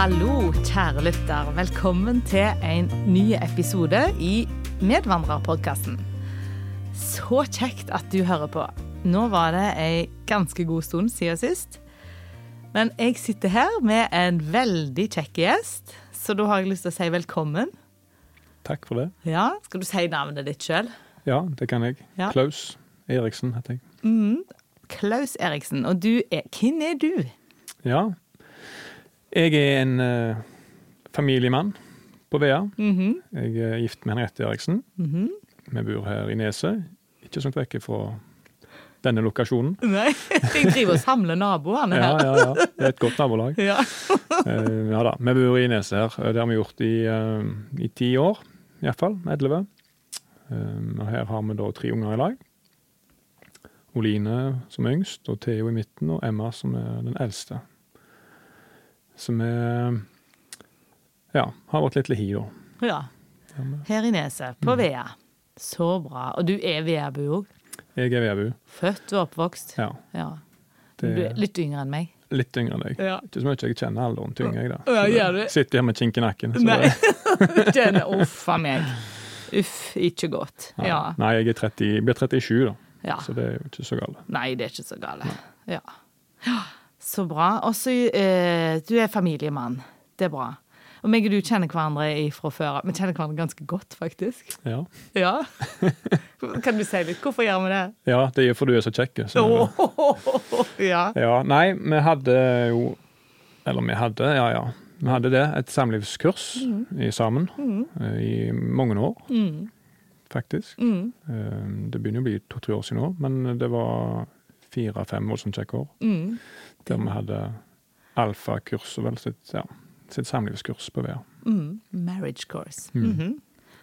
Hallo, kjære lytter. Velkommen til en ny episode i Medvandrerpodkasten. Så kjekt at du hører på. Nå var det ei ganske god stund siden sist. Men jeg sitter her med en veldig kjekk gjest, så da har jeg lyst til å si velkommen. Takk for det. Ja, Skal du si navnet ditt sjøl? Ja, det kan jeg. Ja. Klaus Eriksen heter jeg. Klaus Eriksen. Og du er Hvem er du? Ja. Jeg er en uh, familiemann på Vea. Mhm, Jeg er gift med Henriette Eriksen. mhm. Vi bor her i Neset, ikke så langt vekk fra denne lokasjonen. Nei, jeg driver og samler naboene her. ja, ja. Det er et godt nabolag. Ja. uh, ja da, Vi bor i Neset her. Det har vi gjort i, uh, i ti år, iallfall. Elleve. Eh, og her har vi da tre unger i lag. Oline som er yngst, og Theo i midten, og Emma som er den eldste. Så vi ja, har vært litt hi, da. ja. Ja, Her i Neset, på Vea. Så bra. Og du er Veabu òg? Jeg er veabu. Født og oppvokst? Ja. Ja. Det Du er litt yngre enn meg? litt yngre enn deg. Ja. Ikke så mye jeg kjenner alderen til yngre, da. Ja, gjør du? Sitter her med kink i nakken. Nei. Kjenner Uff a meg. Uff, ikke godt. ja. Ja. Nei, jeg er 30, jeg blir 37, da. ja. Så det er jo ikke så galt. Nei, det er ikke så gale. Ja. Så bra. Og så eh, du er familiemann. Det er bra. Og meg og du kjenner hverandre fra før. Vi kjenner hverandre ganske godt, faktisk. Ja. Ja. Kan du si litt? Hvorfor gjør vi det? ja, det er fordi du er så kjekk. Så. Åh, ja. Ja, nei, vi hadde jo Eller vi hadde, ja ja. Vi hadde det, et samlivskurs i sammen mm. i mange år, Mm. faktisk. Mm. Eh, Det begynner å bli to-tre år siden nå, men det var fire-fem voldsomt kjekke år. Mm. Der vi hadde alfakurset, vel, sitt, ja, sitt samlivskurs på VR. Mm. Marriage course. Mm. Mhm.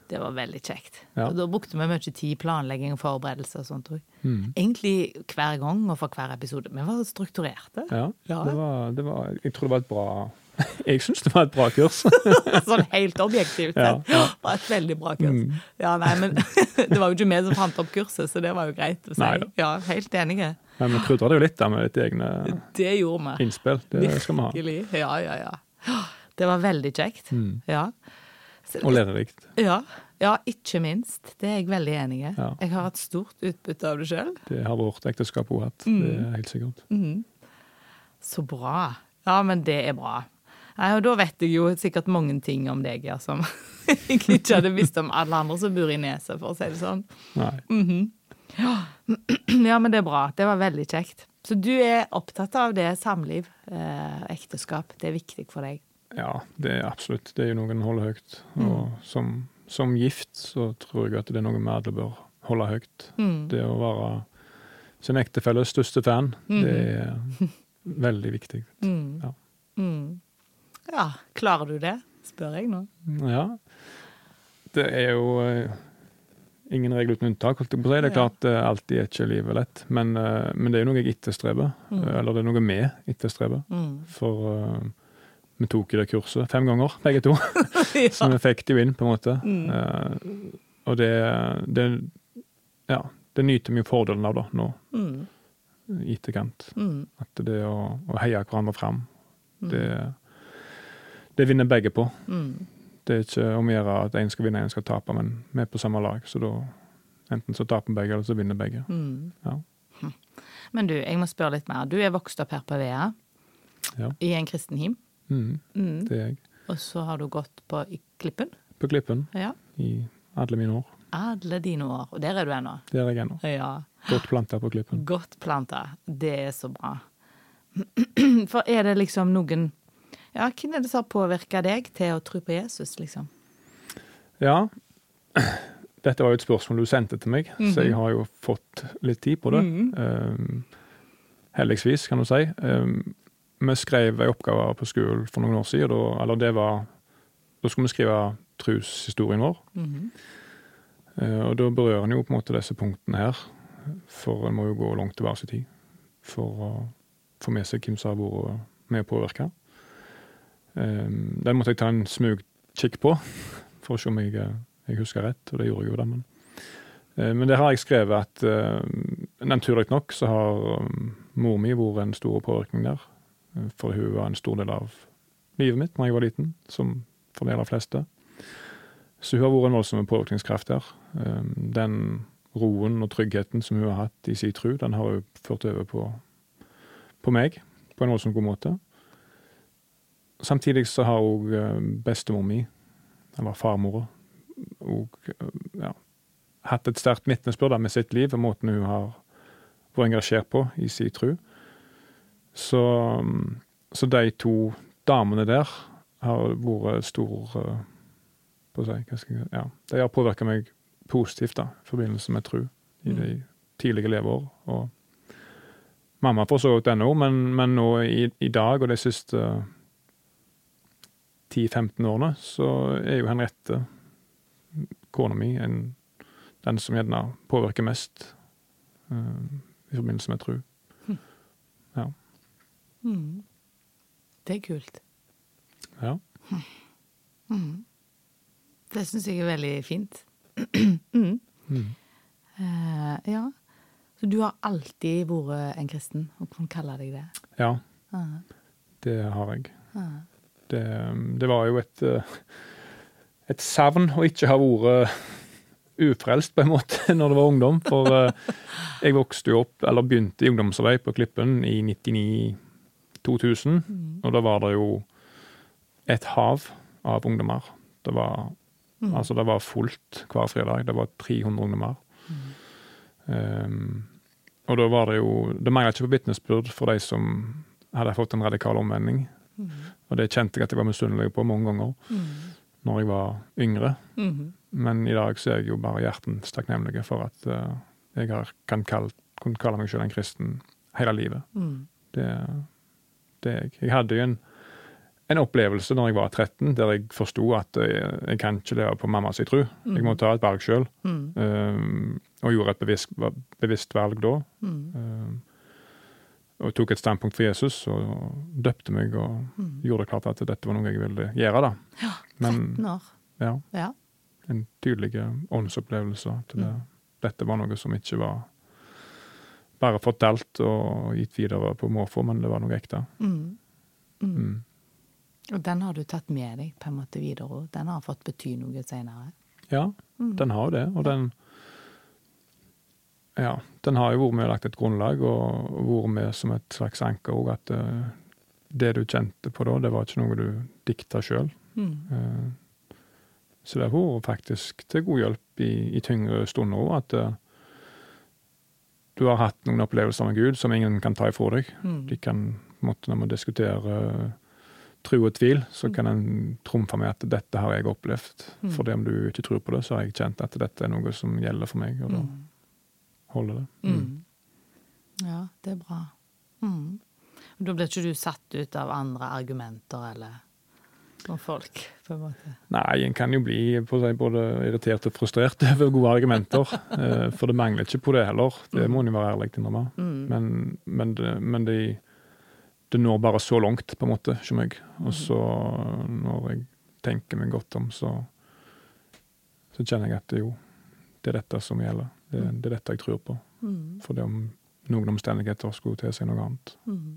Det var veldig kjekt. Ja. Da brukte vi mye tid i planlegging og forberedelse og sånt. tror. Mm. Egentlig hver gang og for hver episode. Vi var strukturerte. Ja, Ja. Det var, det var Jeg tror det var et bra Jeg syns det var et bra kurs. sånn helt objektivt sett. ja. Det var et veldig bra kurs. Mm. Ja, nei, men Det var jo ikke vi som fant opp kurset, så det var jo greit å si. Nei. Ja, Helt enige. Men vi krydra det jo litt da med litt egne Det gjorde vi. innspill. Det skal vi ha. Virkelig. Ja, ja, ja. Det var veldig kjekt. Mm. Ja. Så- Og lærerikt. ja. Ja, ikke minst. Det er jeg veldig enig i. Ja. Jeg har hatt stort utbytte av det sjøl. Det har vårt ekteskap òg hatt. Mm. Det er helt sikkert. Så bra. Ja, men det er bra. Nei, og da vet jeg jo sikkert mange ting om deg ja, som jeg ikke hadde visst om alle andre som bor i Neset, for å si det sånn. Nei. Ja, men det er bra. Det var veldig kjekt. Så du er opptatt av det samliv, eh, ekteskap. Det er viktig for deg. Ja, det er absolutt. Det er jo noe en holder høyt. Mm. Og som, som gift så tror jeg at det er noe vi alle bør holde høyt. Mm. Det å være sin ektefelles største fan, mm. det er veldig viktig. Mm. Ja. Mm. ja. Klarer du det? Spør jeg nå. Ja. Det er jo eh, ingen regel uten unntak, holdt jeg på å si. Det er Ja. klart uh, alltid er ikke livet lett, men, uh, men det er jo noe jeg etterstreber. Mm. Eh, Eller det er noe vi etterstreber. Mm. For uh, vi tok i det kurset fem ganger, begge to. Så vi fikk det jo inn, på en måte. Mm. Eh, og det, det Ja, det nyter vi jo fordelen av da, nå, Mm. i etterkant. Mm. At det å, å heie hverandre fram, Mm. det, det vinner begge på. Mm. Det er ikke om å gjøre at én skal vinne, én skal tape, men vi er på samme lag. Så da enten så taper begge, eller så vinner begge. Mm. Ja. Men du, jeg må spørre litt mer. Du er vokst opp her på Vea, Ja. i en kristen him. Mm, Mm. det er jeg. Og så har du gått på i Klippen. På Klippen Ja. i alle mine år. Alle dine år. Og der er du ennå. Der er jeg ennå. Ja. Godt planta på Klippen. Godt planta. Det er så bra. For er det liksom noen Ja, hvem er det som har påvirka deg til å tro på Jesus, liksom? Ja. Dette var jo et spørsmål du sendte til meg, så jeg har jo fått litt tid på det. Mhm. Um, heldigvis, kan du si. Um, vi skrev en oppgave på skolen for noen år siden, da, eller det var Da skulle vi skrive troshistorien vår. Mm -hmm. uh, Og da berører en jo på en måte disse punktene her, for en må jo gå langt tilbake i tid for å få med seg hvem som har vært med å påvirke. Um, Den måtte jeg ta en smugkikk på, for å se om jeg, eh, jeg husker rett, og det gjorde jeg jo da. Men, Eh, men der har jeg skrevet at eh, naturlig nok så har um, mor mi vært en stor påvirkning der, for hun var en stor del av livet mitt da jeg var liten, som for de aller fleste. Så hun har vært en voldsom påvirkningskraft der. Um, den roen og tryggheten som hun har hatt i sin tro, den har hun ført over på, på meg på en voldsomt god måte. Samtidig så har òg bestemor mi, eller farmora, òg ja, hatt et sterkt vitnesbyrd med sitt liv og måten hun har vært engasjert på i sin tro. Så, så, de to damene der har vært stor uh, på å si, hva skal jeg, ja, De har påvirka meg positivt da, i forbindelse med tro i de mm. tidlige leveår. Og mamma for så vidt ennå, men, men nå i, i, dag og de siste 10-15 årene så er jo Henriette, kona mi, en, den som gjerne påvirker mest uh, i forbindelse med tro. Hm. Ja. Mm. Det er kult. Ja. Mm. Det syns jeg er veldig fint. mm. Mm. Uh, ja. Så du har alltid vært en kristen, og kan kalle deg det? Ja, uh. det har jeg. Uh. Det, det, var jo et, eh, et savn å ikke ha vært ufrelst, på en måte, når det var ungdom. For jeg vokste jo opp, eller begynte i ungdomsarbeid på Klippen i 99-2000, mm. og da var det jo et hav av ungdommer. Det var, mm. altså det var fullt hver fredag. Det var 300 ungdommer. Mm. Um, og da var det jo Det mangla ikke på vitnesbyrd for de som hadde fått en radikal omvending. Mm. Og det kjente jeg at jeg var misunnelig på mange ganger mm. når jeg var yngre. Mm. Men i dag så er jeg jo bare hjertens takknemlig for at uh, jeg har, kan kalle, kalle meg selv en kristen hele livet. Mm. Det, det er jeg. Jeg hadde jo en en opplevelse når jeg var 13, der jeg forsto at jeg, jeg, kan ikke leve på mammas tro. Jeg må ta et valg sjøl. Mm. Um, og gjorde et bevisst, bevisst valg da. Mm. Um, og tok et standpunkt for Jesus og døpte meg og mm. gjorde det klart at dette var noe jeg ville gjøre. da. Ja, 13 år. Ja. ja. En tydelig åndsopplevelse. At det, mm. dette var noe som ikke var bare fortalt og gitt videre på måfå, men det var noe ekte. Mm. Mm. Og den har du tatt med deg på en måte videre? Den har fått bety noe seinere? Ja, mm. den har det. Og den Ja, den har jo vært med og lagt et grunnlag, og vært med som et slags anker òg, at uh, det du kjente på da, det var ikke noe du dikta sjøl. Mm. Uh, så det har vært faktisk til god hjelp i, i tyngre stunder òg, at uh, du har hatt noen opplevelser med Gud som ingen kan ta ifra deg. Mm. De kan, måtte, når man diskuterer tro og tvil, så mm. kan en trumfe med at 'dette har jeg opplevd'. Mm. For det om du ikke tror på det, så har jeg kjent at dette er noe som gjelder for meg, og da mm. Holder det. Mm. mm. Ja, det er bra. Mm. Da blir ikke du satt ut av andre argumenter eller noen folk, på en måte? Nei, en kan jo bli seg, både irritert og frustrert over gode argumenter. Eh, for det mangler ikke på det heller, det må en jo være ærlig innrømme. Men, men, det, men det, det når bare så langt, på en måte, som jeg. Og så, når jeg tenker meg godt om, så, så kjenner jeg at det, jo, det er dette som gjelder. Det, mm. det er dette jeg tror på. Mm. For om noen omstendigheter skulle til seg noe annet. Mm.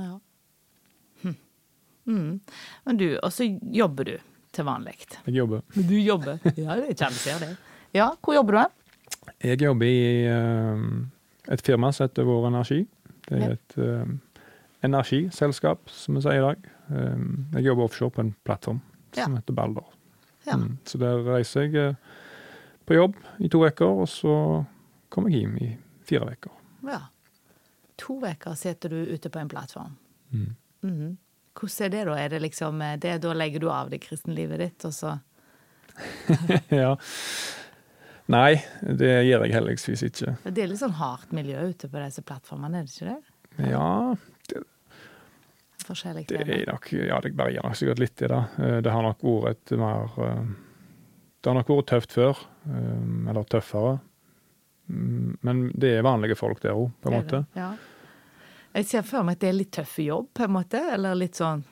Ja. Hm. Mm. Men du, og så jobber du til vanlig. Jeg jobber. Du jobber? Ja, jeg kjenner det. Ja, hvor jobber du? Jeg jobber i uh, et firma som heter Vår Energi. Det er et uh, energiselskap, som vi sier i dag. Uh, jeg jobber offshore på en plattform som ja. heter Balder. Ja. Mm, så der reiser jeg på jobb i to uker, og så kom jeg hjem i fire uker. Ja. To uker sitter du ute på en plattform. Mm. Mm -hmm. Hvordan er det da? Er det liksom, eh, det, da legger du av det kristenlivet ditt, og så Ja. Nei, det gjør jeg heldigvis ikke. Det er litt sånn hardt miljø ute på disse plattformene, er det ikke det? Ja, det. Det er nok, ja, det varierer nok sikkert litt i det. Eh, det har nok vært et mer eh, Det har nok vært tøft før. Eh, eller tøffere. Mm, men det er vanlige folk der òg, på en måte. Ja. Jeg ser for meg at det er litt tøff jobb, på en måte. Eller litt sånn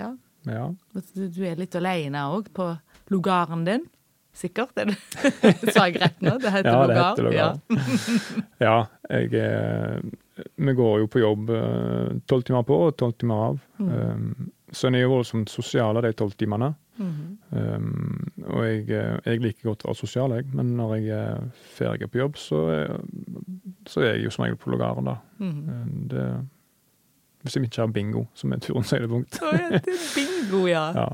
Ja. ja. Du er litt aleine òg på lugaren din. Sikkert? Er det, Sa jeg rett nå? Det heter ja, det heter lugar. Ja. ja, jeg er vi går jo på jobb eh, tolv timer på og tolv timer av. Mm. Um, så en er jo voldsomt sosial av de tolv timene. Mhm. Um, og jeg, eh, jeg liker godt å være sosial, jeg, men når jeg er ferdig på jobb, så er, så er jeg jo som regel på logaren, da. Mm -hmm. Det, hvis jeg ikke har bingo, som er turens høydepunkt. Ja, det er bingo, ja. Ja,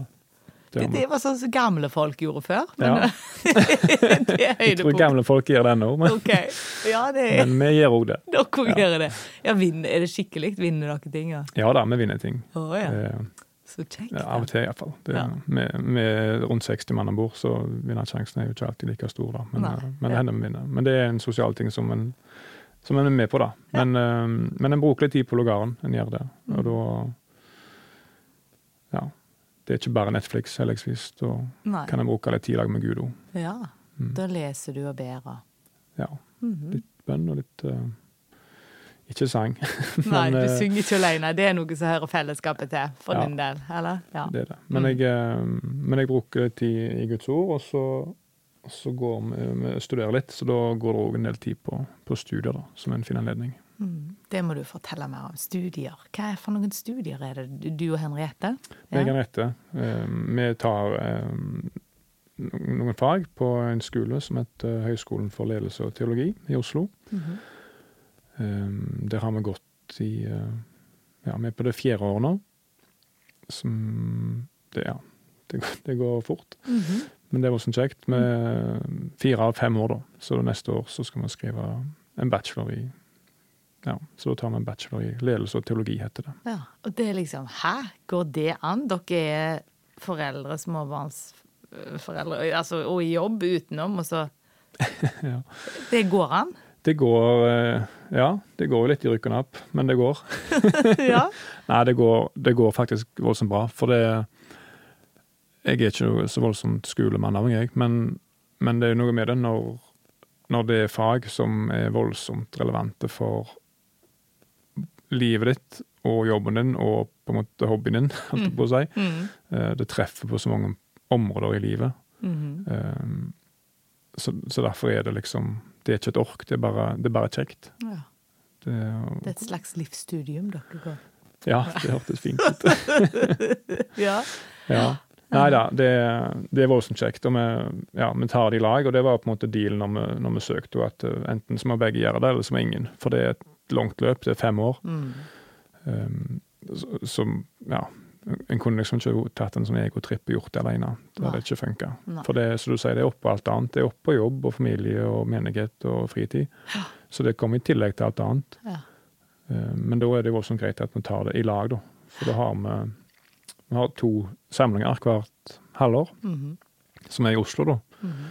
det Det, det var sånn som gamle folk gjorde før. Ja. Men det er Jeg tror gamle folk gjør det ennå, men, okay. ja det er men vi gjør òg det. Dere gjør det. Ja, vinner, er det skikkelig? Vinner dere ting? Ja. Ja da, vi vinner ting. Oh, ja, Eh, så kjekt. Ja, av og til, iallfall. Ja. Med, med rundt 60 mann om bord, så vinnersjansen er jo ikke alltid like stor, da. Men, Nei. eh, men det Ja. hender vi vinner. Men det er en sosial ting som en, som en er med på, da. Men, eh, men en bruker litt tid på logaren, en gjør det. Mm. Og da Ja. Det er ikke bare Netflix, heldigvis. Da Nei. kan en bruke litt tid i lag med Gud òg. Ja, Mm. da leser du og ber Ja. -hmm. Litt bønn og litt eh, Ikke sang, Nei, men, du eh, synger ikke alene. Det er noe som hører fellesskapet til, for Ja. din del, eller? Ja. det er det. Men, Mm. jeg, eh, men jeg bruker tid i Guds ord, og så, så går vi, vi studerer litt. Så da går det òg en del tid på, på studier, da, som en fin anledning. Mm. Det må du fortelle mer om. Studier. Hva er for noen studier er det du og Henriette? Jeg og rette. Eh, vi tar noen fag på en skole som heter Høgskolen for ledelse og teologi i Oslo. Mm Eh, der har vi gått i eh, Ja, vi er på det fjerde året nå. Som det, Ja, det, det går fort. Mhm. Men det er sånn kjekt. Med fire av fem år, da. Så neste år så skal vi skrive en bachelor i Ja, så da tar vi en bachelor i ledelse og teologi, heter det. Ja, og det er liksom Hæ, går det an? Dere er foreldre, småbarnsforeldre, altså, og i jobb utenom, og så Ja. Det går an? Det går eh, Ja, det går litt i rykk og napp, men det går. ja. Nei, det går, det går faktisk voldsomt bra, for det Jeg er ikke så voldsomt skolemann av meg, men, men det er noe med det når, når det er fag som er voldsomt relevante for livet ditt og jobben din og på en måte hobbyen din, holdt jeg på å si. Mhm. Eh, Det treffer på så mange områder i livet. Mm. Så, så derfor er det liksom Det er ikke et ork, det er bare, det er bare kjekt. ja. Det, Det er et slags livsstudium dere går. ja, det hørtes fint ut. Ja. Ja. Nei da, det, det er voldsomt kjekt. Og vi, ja, vi tar det i lag, og det var på en måte dealen når vi, når vi søkte, at eh, enten så må begge gjøre det, eller så må ingen. For det er et langt løp, det er fem år. Mm. Um, så, så ja, en kunne liksom ikke tatt en sånn egotripp og gjort det alene. Det hadde ikke funka. For det som du sier, det er oppå alt annet. Det er oppå jobb og familie og menighet og fritid. Så det kommer i tillegg til alt annet. Ja. Eh, Men da er det jo også greit at vi tar det i lag, da. For da har vi, vi har to samlinger hvert halvår, Mhm. som er i Oslo, da. Mhm.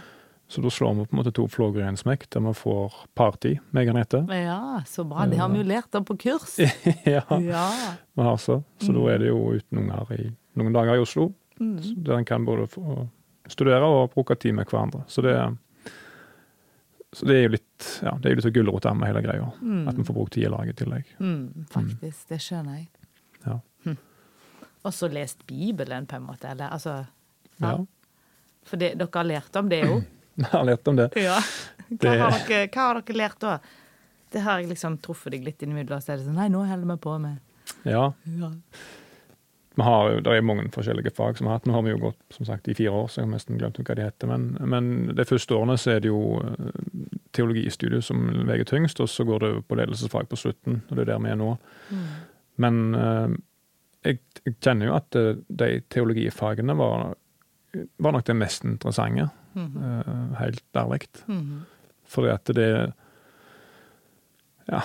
Så da slår vi på en måte to flåger i en smekk, der vi får party, med og ja, så bra. Det har vi jo lært av på kurs. ja, Ja. vi har så. Så da er det jo uten unger i noen dager i Oslo, Mm. der en kan både studere og bruke tid med hverandre. Så det, så det er jo litt ja, det er jo litt gulrot med hele greia. Mm. At vi får brukt tid i lag i tillegg. Mm, faktisk. Det skjønner jeg. Ja. Hm. Og så lest Bibelen, på en måte. Eller altså Ja. Ja. For det, dere har lært om det òg? Vi har lært om det. Ja. Hva, har dere, hva har dere lært da? Det har jeg liksom truffet deg litt innimellom. Så er det sånn Nei, nå holder vi på med Ja, ja. vi har Det er mange forskjellige fag som vi har hatt. Nå har vi jo gått som sagt i fire år, så jeg har nesten glemt hva de heter. Men, men de første årene så er det jo eh, teologistudiet som veier tyngst, og så går det på ledelsesfag på slutten, og det er der vi er nå. Mm. Men eh, jeg, jeg kjenner jo at eh, de teologifagene var, var nok det mest interessante, Eh, helt ærlig. Mhm. Fordi at det Ja,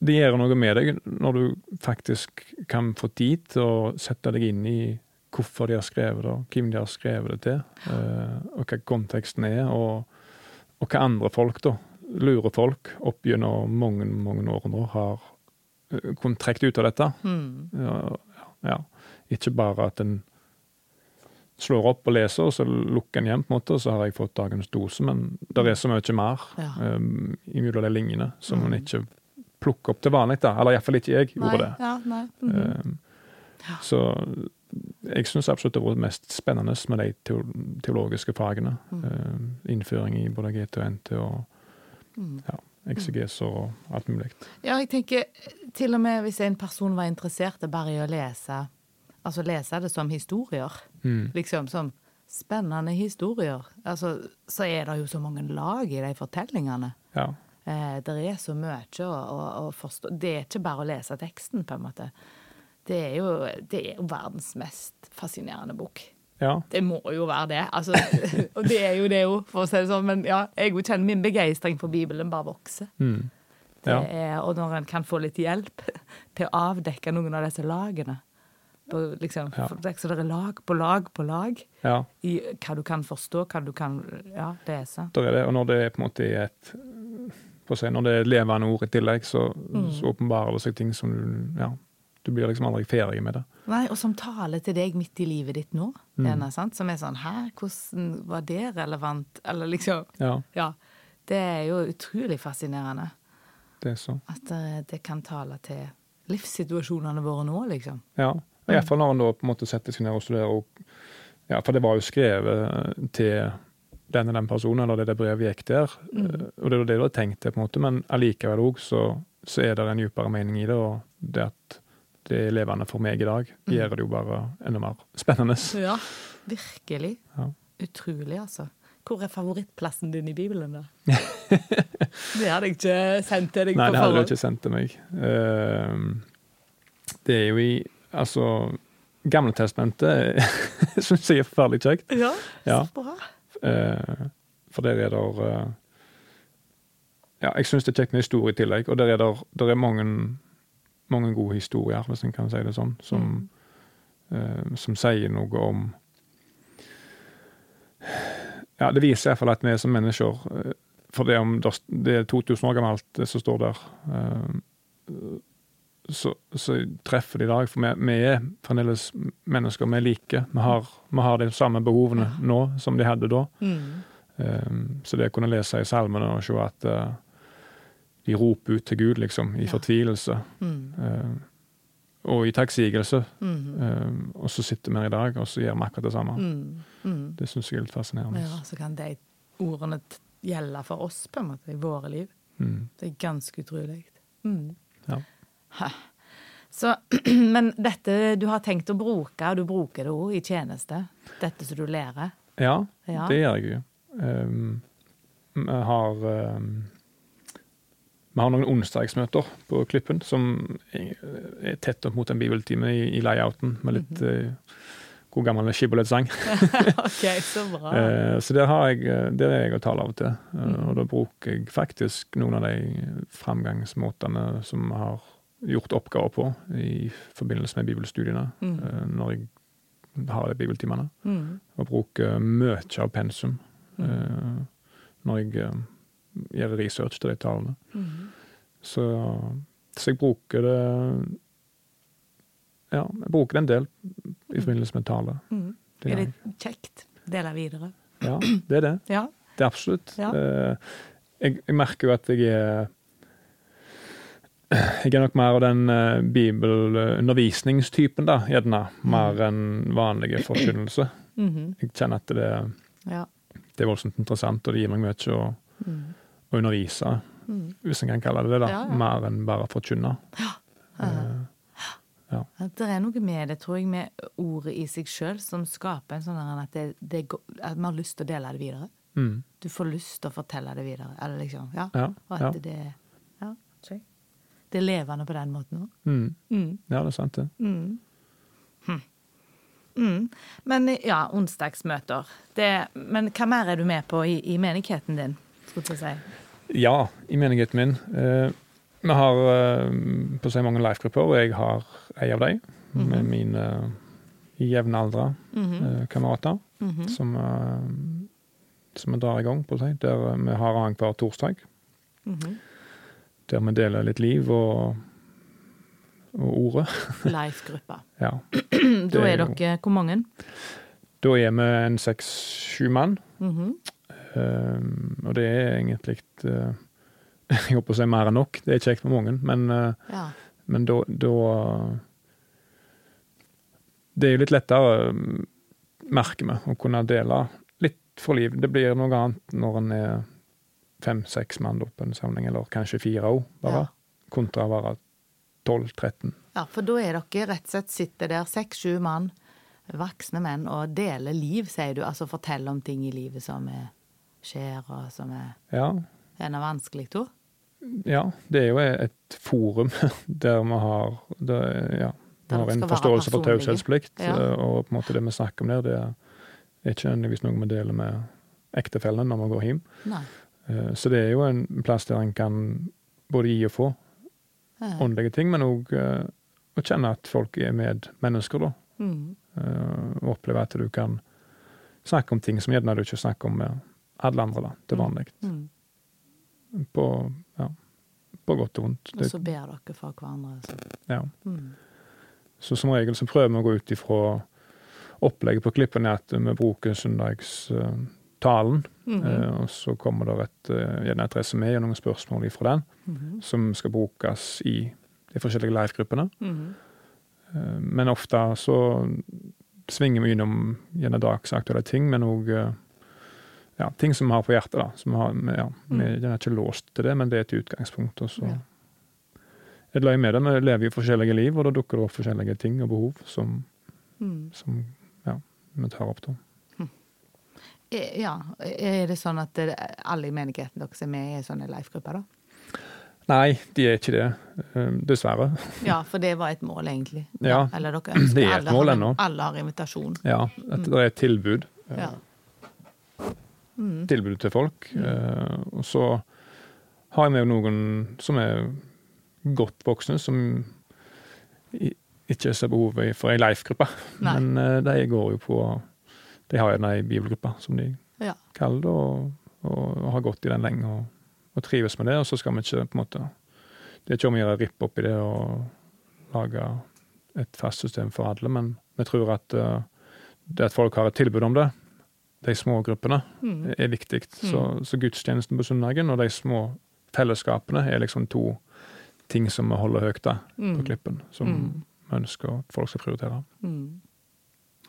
det gjør noe med deg når du faktisk kan få tid til å sette deg inn i hvorfor de har skrevet det, hvem de har skrevet det til, eh, og hva konteksten er, og, og hva andre folk, da, lure folk opp gjennom mange, mange år nå, har eh, kunnet trekke ut av dette. Mm. Ja, ja. Ikke bare at en slår opp og leser, og så lukker en igjen, på en måte, og så har jeg fått dagens dose, men det er så mye mer Ja. um, imellom de linjene som en Mm. ikke plukker opp til vanlig. da, Eller iallfall ikke jeg gjorde det. Ja, nei. Mhm. Um, Så jeg syns absolutt det har vært mest spennende med de teologiske fagene. Mm. Um, innføring i både GT og NT og ja, eksegeser og alt mulig. Ja, jeg tenker til og med hvis en person var interessert er bare i å lese Altså lese det som historier. Mm. Liksom som spennende historier. Altså, så er det jo så mange lag i de fortellingene. Ja. Eh, det er så mye å, å, å forstå. Det er ikke bare å lese teksten, på en måte. Det er jo, det er jo verdens mest fascinerende bok. ja. Det må jo være det. Altså, og det er jo det òg, for å si det sånn. Men ja, jeg kjenner min begeistring for Bibelen bare vokser. Mm. Det Ja. er, og når en kan få litt hjelp til å avdekke noen av disse lagene. På, liksom, Ja. det- Så det er lag på lag på lag ja. i hva du kan forstå, hva du kan ja, lese. Der er det, og når det er på en måte i et si, Når det er et levende ord i tillegg, så, Mm. så åpenbarer det seg ting som du Ja, du blir liksom aldri ferdig med det. Nei, og som taler til deg midt i livet ditt nå. Mm. Denne, sant? Som er sånn Hæ, hvordan var det relevant? Eller liksom Ja, Ja. Det er jo utrolig fascinerende det er så. at eh, det kan tale til livssituasjonene våre nå, liksom. Ja. Og Iallfall når han da på en måte setter seg ned og studerer. Og, ja, for det var jo skrevet til den og den personen, eller det det brevet gikk der. Mm. Og det var det du hadde tenkt deg, på en måte, men allikevel òg så, så er det en dypere mening i det. Og det at det er levende for meg i dag, Mm. gjør det jo bare enda mer spennende. Ja, virkelig. Ja. Utrolig, altså. Hvor er favorittplassen din i Bibelen, da? det hadde jeg ikke sendt til deg Nei, på det hadde du ikke sendt til meg. Uh, det er jo i Altså, Gamletestamentet syns jeg er forferdelig kjekt. Ja, Ja. så bra. Eh, for der er det eh, Ja, jeg syns det er kjekt med historie i tillegg, og der er det der er mange, mange gode historier, hvis en kan si det sånn, som, eh, som sier noe om Ja, det viser iallfall at vi som mennesker For det om det er 2000 år gammelt, det som står der, så, så treffer det i dag. For vi, vi er fremdeles mennesker, vi er like. Vi har, vi har de samme behovene nå som de hadde da. Mm. Um, så det å kunne lese i salmene og se at uh, de roper ut til Gud, liksom, i Ja. fortvilelse Mm. um, og i takksigelse. Mm. Um, og så sitter vi her i dag, og så gjør vi akkurat det samme. Mm. Mm. Det syns jeg er litt fascinerende. Ja, så kan de ordene gjelde for oss, på en måte, i våre liv. Mm. Det er ganske utrolig. Mm. Ja. Så, men dette du har tenkt å bruke, og du bruker det òg i tjeneste, dette som du lærer. ja, Ja. det gjør jeg jo. Um, vi har um, vi har noen onsdagsmøter på Klippen som er tett opp mot en bibeltime i, i layouten, med litt uh, god gammel skibbolettsang. OK, så bra. Uh, Så der, har jeg, der er jeg å tale av og til. Eh, Og da bruker jeg faktisk noen av de framgangsmåtene som vi har gjort oppgaver på i forbindelse med bibelstudiene, Mm. eh, når jeg har de bibeltimene. Mm. Og bruker mye av pensum mm. når jeg eh, gjør research til de talene. Mm. Så, så jeg bruker det Ja, jeg bruker det en del i forbindelse med tale. Mm. Det Er det kjekt? Dele videre? Ja, det er det. Ja. Det er absolutt. Ja. Eh, Jeg, jeg merker jo at jeg er Jeg er nok mer av den uh, bibelundervisningstypen, da, gjerne. Mer enn vanlige forkynnelse. Mhm. Jeg kjenner at det, ja. det er voldsomt interessant, og det gir meg mye å, Mm. å undervise, Mm. hvis en kan kalle det det, da. Ja, ja. Mer enn bare forkynne. Eh, ja. det er noe med det, tror jeg, med ordet i seg sjøl, som skaper en sånn at, det, det, at man har lyst til å dele det videre. mm, Du får lyst til å fortelle det videre. Eller liksom, ja. ja, Og at det Ja. Det er levende på den måten òg. Mm, Mm. ja, det er sant, det. Mm. Hm. Mm. Men ja, onsdagsmøter. Det, men hva mer er du med på i, i menigheten din, skulle jeg si? Ja, i menigheten min. Eh, vi har eh, på så mange life-grupper, og jeg har ei av dem. Med mine jevnaldra Mhm. eh, kamerater Mhm. som, eh, som vi drar i gang, på å si. Der eh, vi har annenhver torsdag. Mhm. Der vi deler litt liv og, og ordet. Life-gruppa. Ja. Da er er dere hvor mange? Da er vi en seks-sju mann. Mm -hmm. um, og det er egentlig uh, Jeg på å si mer enn nok. Det er kjekt med mange, men uh, Ja. Men da, da Det er jo litt lettere, mm, merker vi, å kunne dele litt for liv. Det blir noe annet når en er fem-seks mann opp på en samling, eller kanskje fire òg, bare. Ja. Kontra være 12-13 Ja, for da er dere rett og slett sitter der, seks-sju mann, voksne menn, og deler liv, sier du. Altså forteller om ting i livet som er, skjer, og som er Ja, gjerne vanskelig, da. ja, det er jo et forum der vi har det, ja, vi har en forståelse for taushetsplikt, Ja. og på en måte det vi snakker om der, det er ikke nødvendigvis noe vi deler med ektefellen når vi går hjem. Nei. Eh, Så det er jo en plass der en kan både gi og få åndelige ting, men òg å kjenne at folk er medmennesker, da. Mm. Eh, Og oppleve at du kan snakke om ting som gjerne du ikke snakker om med alle andre, da, til vanlig. Mm. På, ja, på godt og vondt. Og så ber dere for hverandre. Så. ja. Mm. Så som regel så prøver vi å gå ut ifra opplegget på klippen er at vi bruker søndagstalen. -hmm. uh, Og så kommer det et, uh, gjerne et resumé og noen spørsmål ifra den, Mhm. som skal brukes i de forskjellige live-gruppene. Mm -hmm. uh, Men ofte så svinger vi innom gjerne dagsaktuelle ting, men òg ja, ting som vi har på hjertet. da. Som har, ja, vi er ikke låst til det, men det er et utgangspunkt. Og så Ja. det løye med det. Vi lever jo forskjellige liv, og da dukker det opp forskjellige ting og behov som, Mm. som ja, vi tar opp da. Eh, Ja, er det sånn at alle i menigheten deres er med i sånne life-grupper, da? Nei, de er ikke det. eh, Dessverre. Ja, for det var et mål, egentlig. Ja, Eller dere ønsker det er et alle mål ennå. Alle har invitasjon. Ja, at det er et tilbud. eh, Ja. Mm. tilbud til folk. Mm. og så har jeg med noen som er godt voksne, som ikke ser behovet for ei life-gruppe. Men de går jo på De har jo ei bibelgruppe, som de Ja. kaller det, og, og har gått i den lenge og, og trives med det. Og så skal vi ikke på en måte Det er ikke om å gjøre å rippe opp i det og lage et fast system for alle, men vi tror at uh, det at folk har et tilbud om det, de små gruppene, Mm. er viktig. Så, så gudstjenesten på søndagen og de små fellesskapene er liksom to ting som vi holder høyt da, på Mm. klippen, som Mm. vi ønsker at folk skal prioritere. Mm.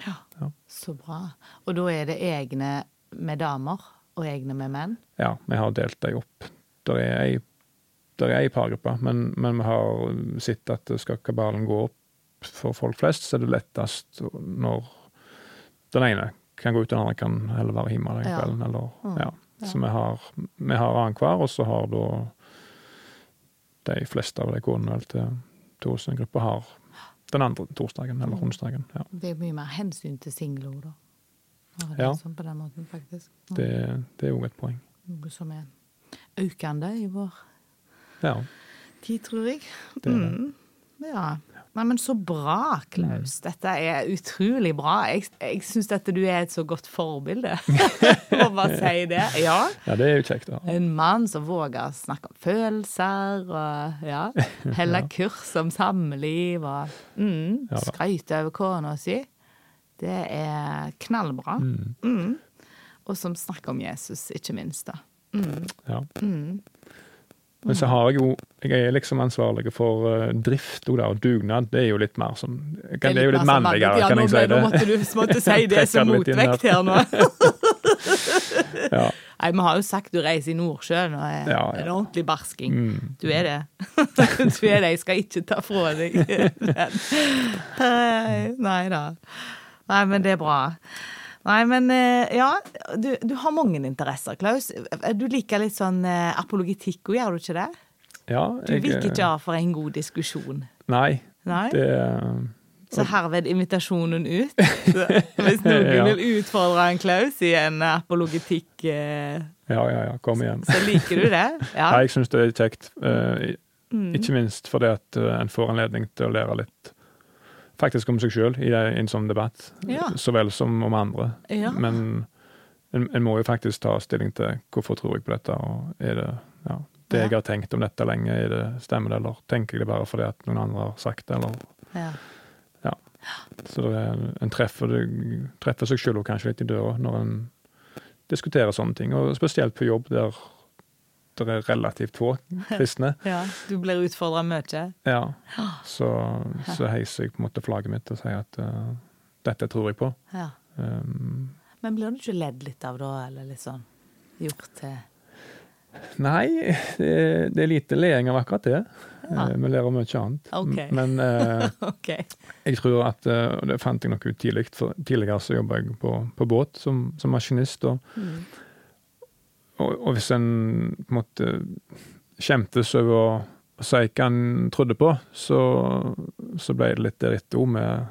Ja. Ja. så bra. Og da er det egne med damer og egne med menn? Ja, vi har delt dem opp. Der er ei, der er ei pargruppe, men, men vi har sett at skal kabalen gå opp for folk flest, så er det lettest når den ene kan gå ut, den andre kan heller være hjemme den kvelden. Eller, Mm. ja. Så vi har, vi har annenhver, og så har da de fleste av de konene til, gruppe har den andre torsdagen eller Mm. onsdagen. Ja. Det er mye mer hensyn til singler, da. Ja, det Ja. sånn på den måten, faktisk. Mm. Det, det er òg et poeng. Noe som er økende i vår Ja, tid, tror jeg. det er det. Mm. Ja. Nei, men så bra, Klaus. Dette er utrolig bra. Jeg, jeg syns at du er et så godt forbilde. Må bare si det. Ja. Ja, det er jo kjekt. da. En mann som våger å snakke om følelser og ja, helle kurs om samliv og mm, Ja skryte over kona si. Det er knallbra. Mm. Mm. Og som snakker om Jesus, ikke minst. da. Mm. Ja. Men så har jeg jo Jeg er liksom ansvarlig for uh, drift og, da, og dugnad. Det er jo litt mer sånn Det er jo litt mer sånn mannligere, ja, kan jeg si det. Nå måtte du måtte si det som det litt motvekt her nå. Ja. Nei, Vi har jo sagt du reiser i Nordsjøen og er Ja, en ordentlig barsking. Mm. Du er det. du er det. Jeg skal ikke ta fra deg den. Nei, Nei da. Nei, men det er bra. Nei, men eh, ja, du, du har mange interesser, Klaus. Du liker litt sånn apologitikk apologetikk òg, gjør du ikke det? ja Du jeg, viker eh, ikke av for en god diskusjon. Nei. Nei? Det Så herved invitasjonen ut. Hvis noen Ja. vil utfordre en Klaus i en apologetikk, eh, Ja, ja, ja. Kom igjen. så liker du det? Ja. Nei, jeg syns det er kjekt. Uh. Ikke minst fordi at eh, en får anledning til å lære litt faktisk om seg sjøl i en sånn debatt, Ja. så vel som om andre. Ja. Men en, en må jo faktisk ta stilling til hvorfor tror jeg på dette, og er det ja, det jeg har tenkt om dette lenge, er det, stemmer det, eller tenker jeg det bare fordi at noen andre har sagt det, eller Ja. Så det er, en treffer, treffer seg sjøl kanskje litt i døra når en diskuterer sånne ting, og spesielt på jobb der det er relativt få kristne. ja. Du blir utfordra mye. Ja. Så, så heiser jeg på en måte flagget mitt og sier at uh, dette tror jeg på. Ja. Um, Men blir du ikke ledd litt av da, eller litt sånn gjort til Nei, det det er lite leing av akkurat det. Ja. Eh, Vi ler av mye annet. Ok. Men eh, okay. jeg tror at eh, Og det fant jeg nok ut tidlig, for tidligere så jobba jeg på, på båt som, som maskinist. Og, Mm. Og, og hvis en på en måte skjemtes over å, si hva en trodde på, så, så ble det litt òg med,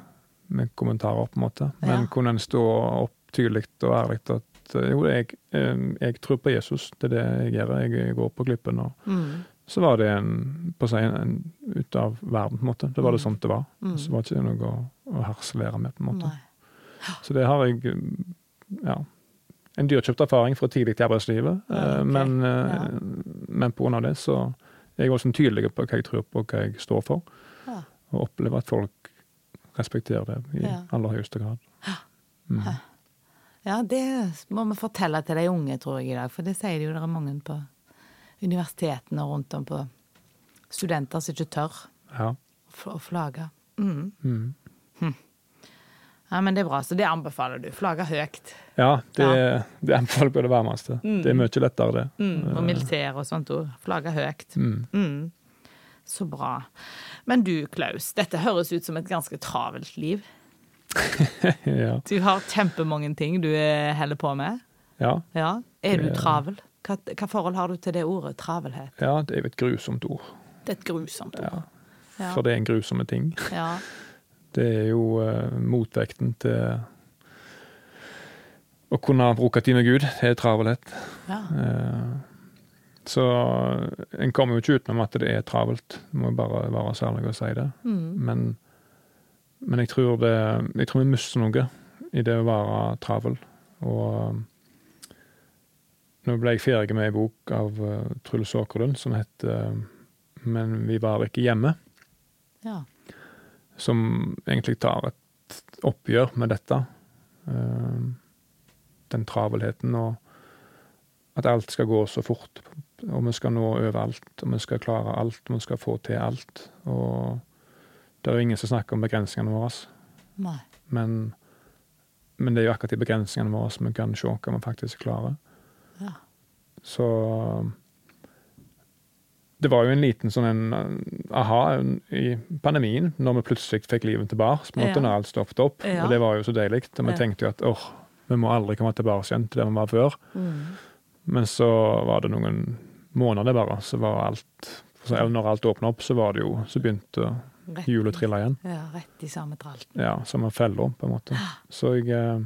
med kommentarer, på en måte. Men Ja. kunne en stå opp tydelig og ærlig at jo, jeg, eh, jeg tror på Jesus, det er det jeg gjør. Jeg går på klippen. og Mm. så var det en, på å si, en, ut av verden, på en måte. Det var det sånn det var. Mm. Så var det ikke noe å, å harselere med, på en måte. Nei. Så det har jeg ja, en dyrkjøpt erfaring fra tidlig i arbeidslivet. Eh. Men, eh, Ja. men av det så er jeg også tydelig på hva jeg tror på, hva jeg står for. Ja. Og opplever at folk respekterer det i Ja. aller høyeste grad. Mm. Ja, det må vi fortelle til de unge, tror jeg, i dag. For det sier jo det er mange på universitetene og rundt om på studenter som ikke tør Ja. å flagge. Mm. Mm. Ja, men det er bra, så det anbefaler du. Flagge høyt. ja, det, det anbefaler jeg det varmeste. Det er mye lettere, det. Mm. Og militær og sånt òg. Flagge høyt. Mm. Mm. Så bra. Men du, Klaus, dette høres ut som et ganske travelt liv. ja. Du har kjempemange ting du eh, holder på med. ja. Ja. Er du travel? Hva, hva forhold har du til det ordet, travelhet? Ja, det er jo et grusomt ord. Det er et grusomt ord. Ja. Ja. For det er en grusomme ting. Ja. Det er jo eh, motvekten til å kunne bruke tid med Gud. Det er travelhet. ja. Eh, så en kommer jo ikke utenom at det er travelt. Du må bare være så ærlig og si det. Mm. Men, men jeg, tror det, jeg tror vi mister noe i det å være travel. Og nå ble jeg ferdig med ei bok av uh, Truls Åkerlund som heter uh, 'Men vi var ikke hjemme'. ja. Som egentlig tar et oppgjør med dette. Eh, Den travelheten og at alt skal gå så fort. Og vi skal nå overalt, og vi skal klare alt, og vi skal få til alt. Og det er jo ingen som snakker om begrensningene våre, Nei. men, men det er jo akkurat de begrensningene våre som vi kan se hva vi faktisk klarer. Ja. Så det var jo en liten sånn en uh, aha i pandemien, når vi plutselig fikk livet tilbake. på en måte, Ja. Når alt stoppet opp. Ja. Og det var jo så deilig. Og vi Ja. tenkte jo at åh, vi må aldri komme tilbake igjen til der vi var før. Mm. Men så var det noen måneder bare, så var alt så, eller Når alt åpna opp, så var det jo, så begynte hjulet å trille igjen. ja, rett i samme tralt. Ja, Som en felle, på en måte. Så jeg, eh,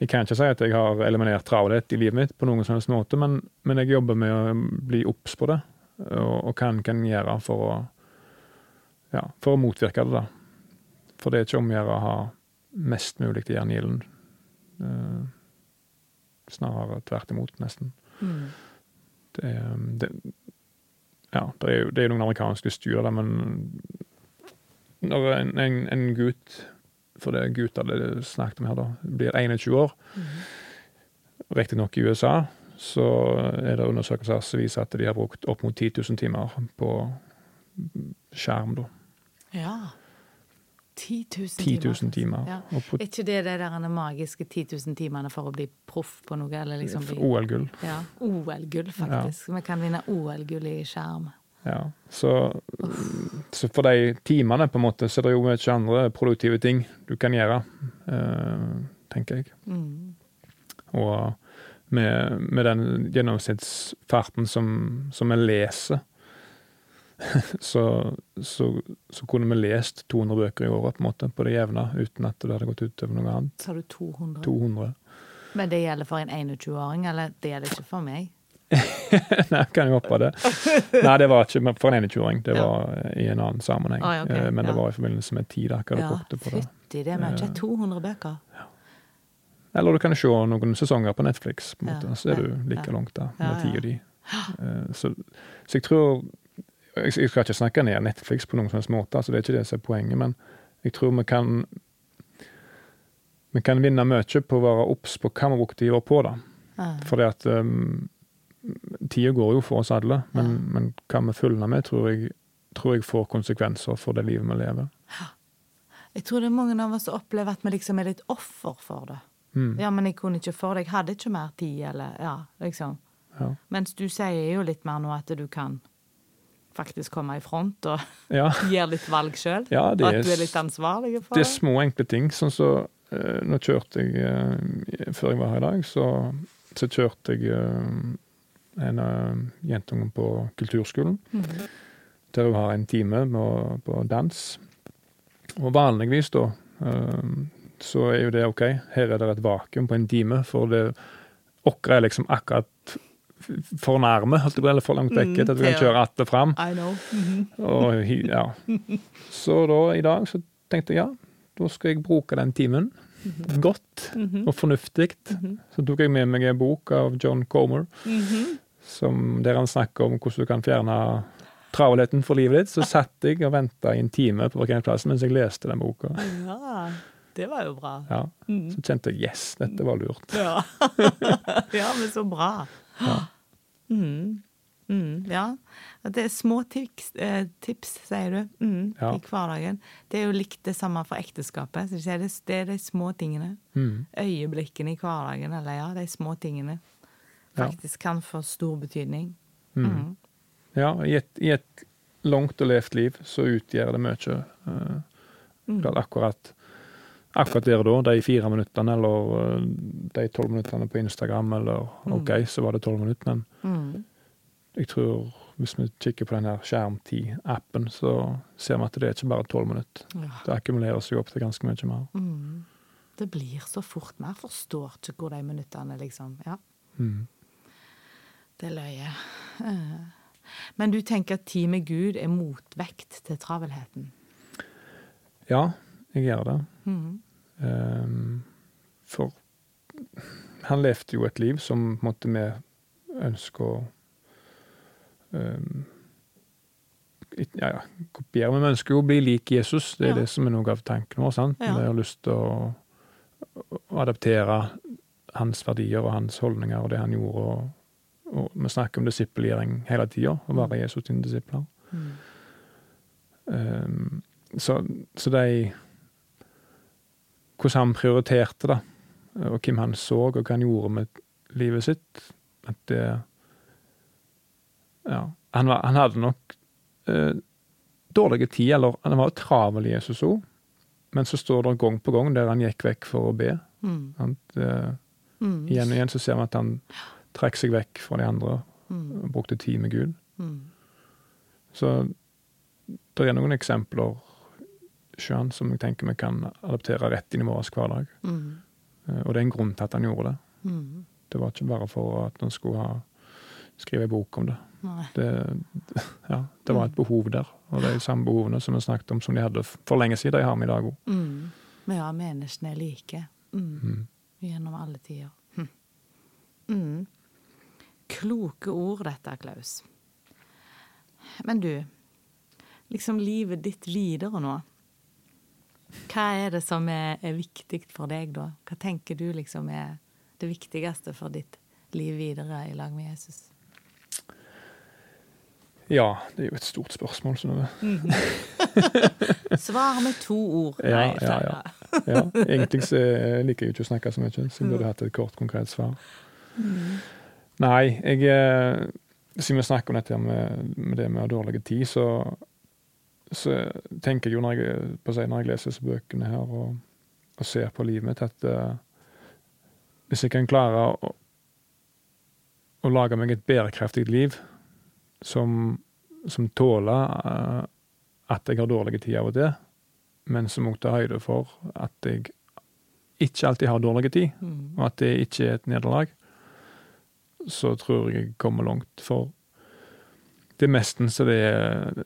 jeg kan ikke si at jeg har eliminert travelhet i livet mitt, på noen som helst måte, men, men jeg jobber med å bli obs på det, og, og hva en kan gjøre for å, ja, for å motvirke det. da. For det er ikke om å gjøre å ha mest mulig til i ilden. Eh, snarere tvert imot, nesten. Mm. Det, er, det, ja, det er jo det er noen amerikanske studier, da, men når en, en, en gutt For det er gutter det snakket om her, da. Blir 21 år, riktignok i USA, så er det undersøkelser som viser at de har brukt opp mot 10 000 timer på skjerm, da. Ja. 10 000 10 000 timer. timer. Ja. Er ikke det de der magiske 10 000 timene for å bli proff på noe? Eller liksom bli OL-gull. ja, OL-gull, faktisk. Vi kan vinne OL-gull i skjerm. Ja. Så, så for de timene, på en måte, så er det jo ikke andre produktive ting du kan gjøre, uh, tenker jeg. Mm. Og med, med den gjennomsnittsfarten som, som jeg leser, så, så, så kunne vi lest 200 bøker i året på en måte, på det jevne, uten at det hadde gått utover noe annet. Sa du 200? 200. Men det gjelder for en 21-åring, eller det gjelder ikke for meg? Nei, kan jeg hoppe det. Nei, det var ikke for en 21-åring, det Ja. var i en annen sammenheng. Ah, okay. Eh, Men det ja. var i forbindelse med tid, Ja, det. fytti, det er ikke Eh. 200 bøker. Eller du kan se noen sesonger på Netflix, på en måte, så er du like langt der med tida di. Eh, Så, så jeg tror Jeg jeg skal ikke snakke ned Netflix på noen som helst måte, altså det er ikke det som er poenget, men jeg tror vi kan vi kan vinne mye på å være obs på hva vi bruker tida på. da. Ja. Fordi at um, tida går jo for oss alle, men, Ja. men hva vi følger med, tror jeg, tror jeg får konsekvenser for det livet vi lever. Jeg tror det er mange av oss som opplever at vi liksom er litt offer for det. Mm. Ja, men jeg kunne ikke for det, jeg hadde ikke mer tid, eller ja, liksom. Ja. Mens du sier jo litt mer nå at du kan faktisk komme i front og Ja, gjøre litt valg sjøl. ja Og det, at du er litt ansvarlig for det er små, enkle ting. Sånn så uh, Nå kjørte jeg uh, Før jeg var her i dag, så, så kjørte jeg uh, en av jentungen på kulturskolen. Mm. Der hun har en time med, på dans. Og vanligvis, da, så er jo det OK. Her er det et vakuum på en time, for det Åkra er liksom akkurat for nærme, eller for langt vekke, Mm, til at du kan kjøre att og fram. I know. Og, ja. Så da, i dag, så tenkte jeg ja, da skal jeg bruke den timen godt Mhm. og fornuftig. Så tok jeg med meg en bok av John Comer, som, der han snakker om hvordan du kan fjerne travelheten for livet ditt. Så satt jeg og venta i en time på parkeringsplassen mens jeg leste den boka. Ja, det var jo bra. Ja, Mhm. så kjente jeg yes, dette var lurt. Ja. ja, men så bra. Ja. Mm. Mm, ja. Det er små tips, eh, tips sier du, mm, Ja. i hverdagen. Det er jo likt det samme for ekteskapet. Så det, det er de små tingene. Mm. Øyeblikkene i hverdagen, eller ja, de små tingene. Ja. Faktisk kan få stor betydning. Mm. Mm. Ja, i et, i et langt og levd liv så utgjør det mye. Uh, Mm. akkurat, akkurat der og da, de fire minuttene eller eh, de tolv minuttene på Instagram, eller Mm. OK, så var det tolv minutter, men Mm. jeg tror hvis vi kikker på den her skjermtid-appen, så ser vi at det er ikke bare tolv minutter. Ja. Det akkumulerer seg opp til ganske mye mer. Mm. Det blir så fort. mer. forstår ikke hvor de minuttene liksom Ja, Mm. det er løye. Eh. Men du tenker at tid med Gud er motvekt til travelheten? Ja, jeg gjør det. Mm. Ehm, for han levde jo et liv som på en måte vi ønsker å ehm, ja, ja, kopiere. Men vi ønsker jo å bli lik Jesus. Det er Ja. det som er noe av tanken vår. sant? Vi har lyst til å, å adaptere hans verdier og hans holdninger og det han gjorde. Og, og vi snakker om disippelgjøring hele tida, å være Jesus sine disipler. Mm. Um, så, så de Hvordan han prioriterte da. og hvem han så, og hva han gjorde med livet sitt At det Ja. Han, var, han hadde nok eh, dårlig tid, eller han var travel, Jesus òg, men så står det gang på gang der han gikk vekk for å be. Mm. At, Eh, Mm. igjen og igjen så ser vi at han trakk seg vekk fra de andre Mm. og brukte tid med Gud. Mm. Så det er noen eksempler sjøen som jeg tenker vi kan adaptere rett inn i vår hverdag. Mm. Eh, Og det er en grunn til at han gjorde det. Mm. Det var ikke bare for at han skulle ha skrive en bok om det. Det, ja, det var et behov der, og det er de samme behovene som vi snakket om som de hadde for lenge siden, de har vi i dag òg. Mm. Men ja, menneskene er like. Mm. Mm. Gjennom alle tider. Hm. Mm. Kloke ord, dette, Klaus. Men du, liksom livet ditt videre nå. Hva er det som er, er viktig for deg, da? Hva tenker du liksom er det viktigste for ditt liv videre i lag med Jesus? Ja, det er jo et stort spørsmål. Synnøve. Svar med to ord. Ja, Nei, ja, ja, Ja, egentlig så liker jeg ikke å snakke så mye, så jeg burde hatt et kort, konkret svar. Nei, jeg eh, Siden vi snakker om dette med, med det med dårlig tid, så, så tenker jeg jo når jeg, si, når jeg leser disse bøkene her og, og ser på livet mitt, at uh, hvis jeg kan klare å, å lage meg et bærekraftig liv som, som tåler uh, at jeg har dårlig tid av og til, men som også tar høyde for at jeg ikke alltid har dårlig tid, Mm. og at det ikke er et nederlag, så tror jeg jeg kommer langt. For det er mestens det er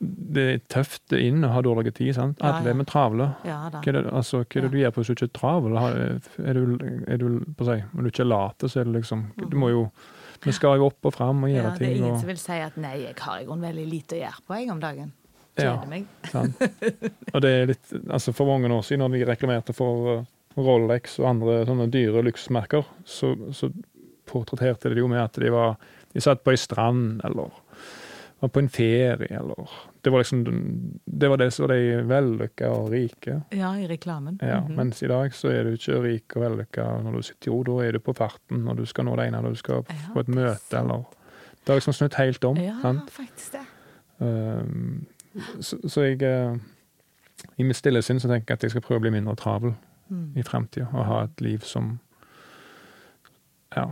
Det er tøft inn å ha dårlig tid. sant? Ja, Alle ja. er vi travle. Ja. Hva er det, altså, hva er det du gjør på hvis du ikke er travel? Er du, er du på seg, si, Om du ikke er late, så er det liksom Du må jo Vi skal jo opp og fram og Ja, ting. det er ingen og, som vil si at 'nei, jeg har i grunnen veldig lite å gjøre på jeg om dagen'. Ja. Kjeder meg. Sant? Og det er litt, altså For mange år siden, når de reklamerte for uh, Rolex og andre sånne dyre luksusmerker, så, så portretterte de jo med at de var De satt på ei strand eller var på en ferie, eller Det var liksom Det var det som var de vellykka og rike. Ja, i reklamen. Ja, Mhm. Mens i dag så er du ikke rik og vellykka når du sitter i ro. Da er du på farten når du skal nå det ene, når du skal Ja, på et møte, eller Det har liksom snudd helt om. Ja, sant? faktisk det. Um, så, så jeg eh, I mitt stille sinn så tenker jeg at jeg skal prøve å bli mindre travel Mm. i fremtida, og ha et liv som Ja,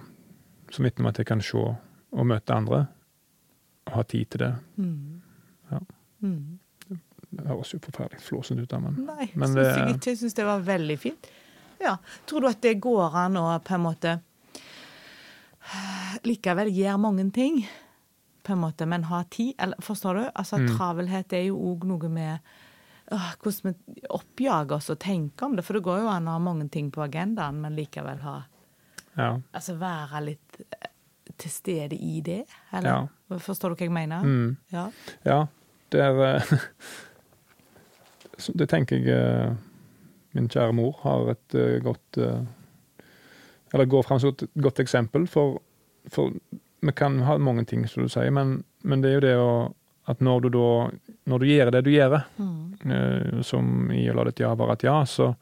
som vitner om at jeg kan se og møte andre, og ha tid til det. Mm. Ja. Mm. Det høres jo forferdelig flåsete ut, da, men Nei, Men det- jeg ikke. Jeg syns det var veldig fint. Ja. Tror du at det går an å på en måte likevel gjøre mange ting, på en måte, men ha tid? Eller, forstår du? Altså, Mm. Travelhet er jo òg noe med øh, hvordan vi oppjager oss og tenker om det. For det går jo an å ha mange ting på agendaen, men likevel ha ja. Altså være litt eh, til stede i det, eller? Forstår du hva jeg mener? Mm. Ja. Ja, det er eh, Det tenker jeg eh, min kjære mor har et eh, godt Eller går fram som et godt eksempel, for, for vi kan ha mange ting, som du sier, men, men det er jo det å At når du da Når du gjør det du gjør, Mm. uh, som i å la ditt ja være et ja, så,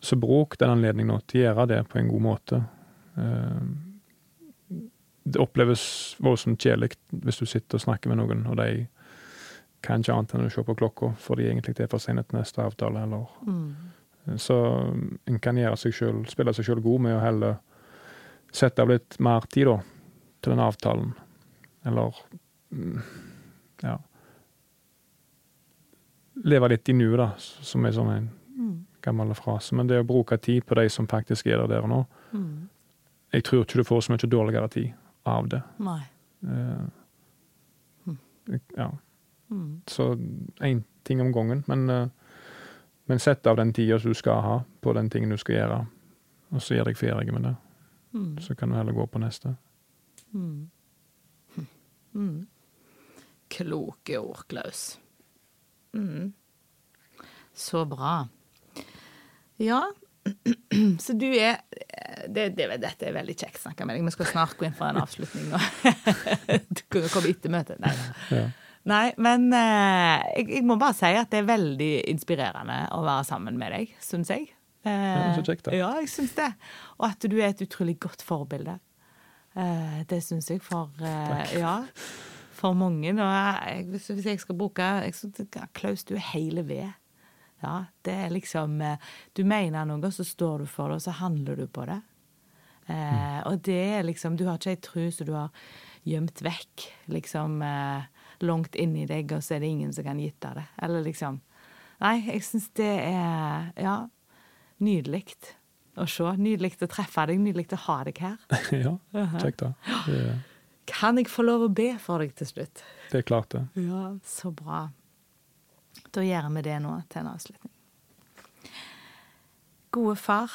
så bruk den anledningen til å gjøre det på en god måte. Eh, det oppleves voldsomt kjedelig hvis du sitter og snakker med noen, og de kan ikke annet enn å se på klokka fordi egentlig det er for sene til neste avtale. Eller. Mm. Så en kan gjøre seg selv, spille seg sjøl god med å heller sette av litt mer tid da, til den avtalen. Eller mm, ja Leve litt i nuet, da, som er sånn en Mm. gammel frase. Men det å bruke tid på de som faktisk er der der og nå Mm. Jeg tror ikke du får så mye dårligere tid av det. Nei. Uh, ja. Mm. Så én ting om gangen, men, uh, men sett av den tida du skal ha på den tingen du skal gjøre, og så gjør deg ferdig med det. Mm. Så kan du heller gå på neste. Mm. Mm. Kloke ord, Klaus. Mm. Så bra. Ja, så du er det, det, Dette er veldig kjekt snakka med deg. Vi skal snart gå inn for en avslutning. nå. Du kunne komme etter møtet. Nei. Ja. Nei, men eh, jeg, jeg må bare si at det er veldig inspirerende å være sammen med deg, syns jeg. Eh, Ja, så kjekt da. Ja, jeg syns det. Og at du er et utrolig godt forbilde. Eh, det syns jeg for eh, Ja. For mange. Og jeg, hvis, jeg skal bruke jeg Klaus, du er hele ved. Ja, det er liksom eh, Du mener noe, så står du for det, og så handler du på det. Eh, og det er liksom Du har ikke ei tru som du har gjemt vekk, liksom eh, langt inni deg, og så er det ingen som kan gitte det. Eller liksom Nei, jeg syns det er Ja, nydelig å se. Nydelig å treffe deg, nydelig å ha deg her. ja, kjekt, da. Det, Kan jeg få lov å be for deg til slutt? det er klart, det. Ja, så bra. Da gjør vi det nå til en avslutning. Gode far,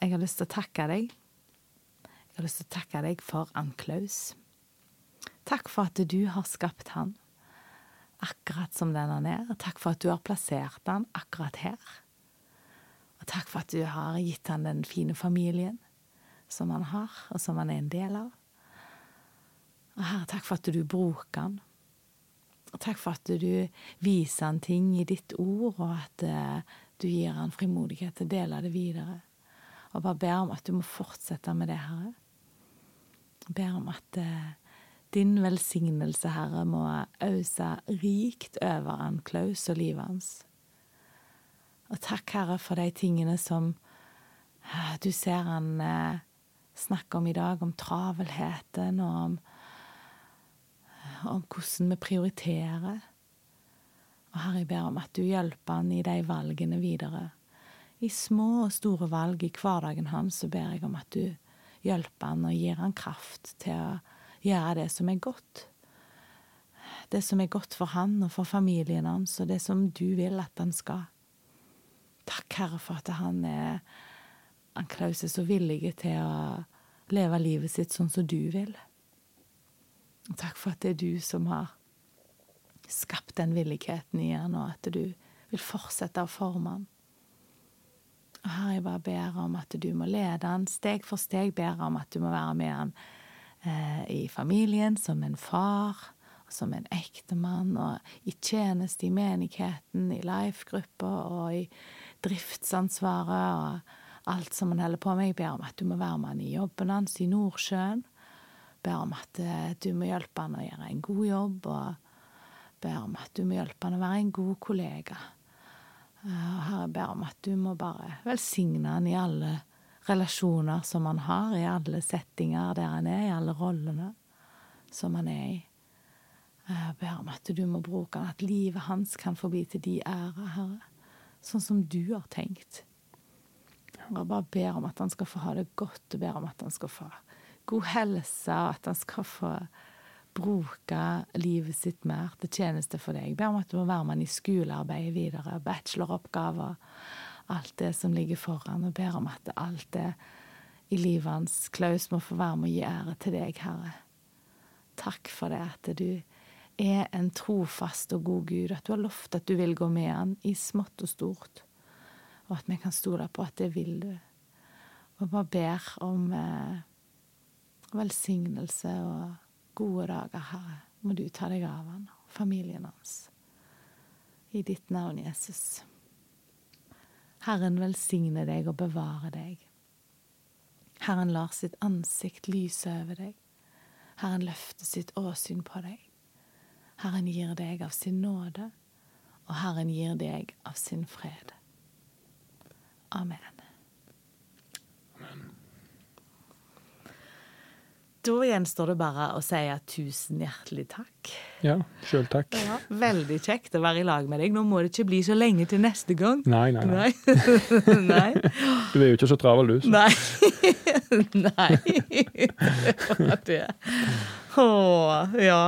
jeg har lyst til å takke deg. Jeg har lyst til å takke deg for Ann Klaus. Takk for at du har skapt han akkurat som den han er. Takk for at du har plassert han akkurat her. Og takk for at du har gitt han den fine familien som han har, og som han er en del av. Og Herre, takk for at du bruker han. Takk for at du viser han ting i ditt ord, og at eh, du gir han frimodighet til å dele det videre. Og bare ber om at du må fortsette med det, Herre. Ber om at eh, din velsignelse, Herre, må ause rikt over han Klaus og livet hans. Og takk, Herre, for de tingene som eh, du ser han snakke om i dag, om travelheten og om om hvordan vi prioriterer. Og Herre, jeg ber om at du hjelper han i de valgene videre. I små og store valg i hverdagen hans, så ber jeg om at du hjelper han og gir han kraft til å gjøre det som er godt. Det som er godt for han og for familien hans, og det som du vil at han skal. Takk, Herre, for at han er han Klaus er så villig til å leve livet sitt sånn som du vil. Takk for at det er du som har skapt den villigheten i han, og at du vil fortsette å forme han. Og Herre, jeg bare ber om at du må lede han steg for steg, ber om at du må være med han eh, i familien som en far, som en ektemann og i tjeneste i menigheten, i life-grupper og i driftsansvaret og alt som han holder på med. Jeg ber om at du må være med han i jobben hans i Nordsjøen. Ber om at eh, du må hjelpe han å gjøre en god jobb, og ber om at du må hjelpe han å være en god kollega. Eh, og Herre, jeg ber om at du må bare velsigne han i alle relasjoner som han har, i alle settinger der han er, i alle rollene som han er i. Eh, jeg ber om at du må bruke han, at livet hans kan få bli til de ære, Herre sånn som du har tenkt. Og bare ber om at han skal få ha det godt, og ber om at han skal få god helse, og at han skal få bruke livet sitt mer til tjeneste for deg. Jeg ber om at du må være med han i skolearbeidet videre, bacheloroppgaver, alt det som ligger foran, og ber om at alt det i livet hans, Klaus, må få være med å gi ære til deg, Herre. Takk for det at du er en trofast og god Gud, at du har lovt at du vil gå med han i smått og stort, og at vi kan stole på at det vil du. Og bare ber om eh, velsignelse og gode dager, Herre. Må du ta deg av han og familien hans. I ditt navn, Jesus. Herren velsigne deg og bevare deg. Herren lar sitt ansikt lyse over deg. Herren løfter sitt åsyn på deg. Herren gir deg av sin nåde, og Herren gir deg av sin fred. Amen. Da gjenstår det bare å si tusen hjertelig takk. Ja, sjøl takk. Ja, veldig kjekt å være i lag med deg. Nå må det ikke bli så lenge til neste gang. Nei, nei, nei. Nei. Du er jo ikke så travel, du. Så. Nei. Nei. Det det. Å, ja.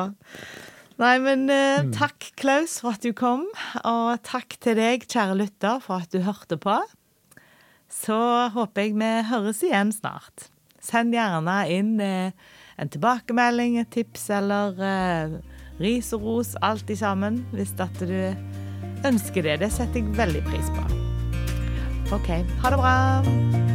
Nei, men eh, takk, Klaus, for at du kom. Og takk til deg, kjære lytter, for at du hørte på. Så håper jeg vi høres igjen snart. Send gjerne inn eh, en tilbakemelding, et tips eller eh, ris og ros, alt i sammen, hvis at du ønsker det. Det setter jeg veldig pris på. OK, ha det bra.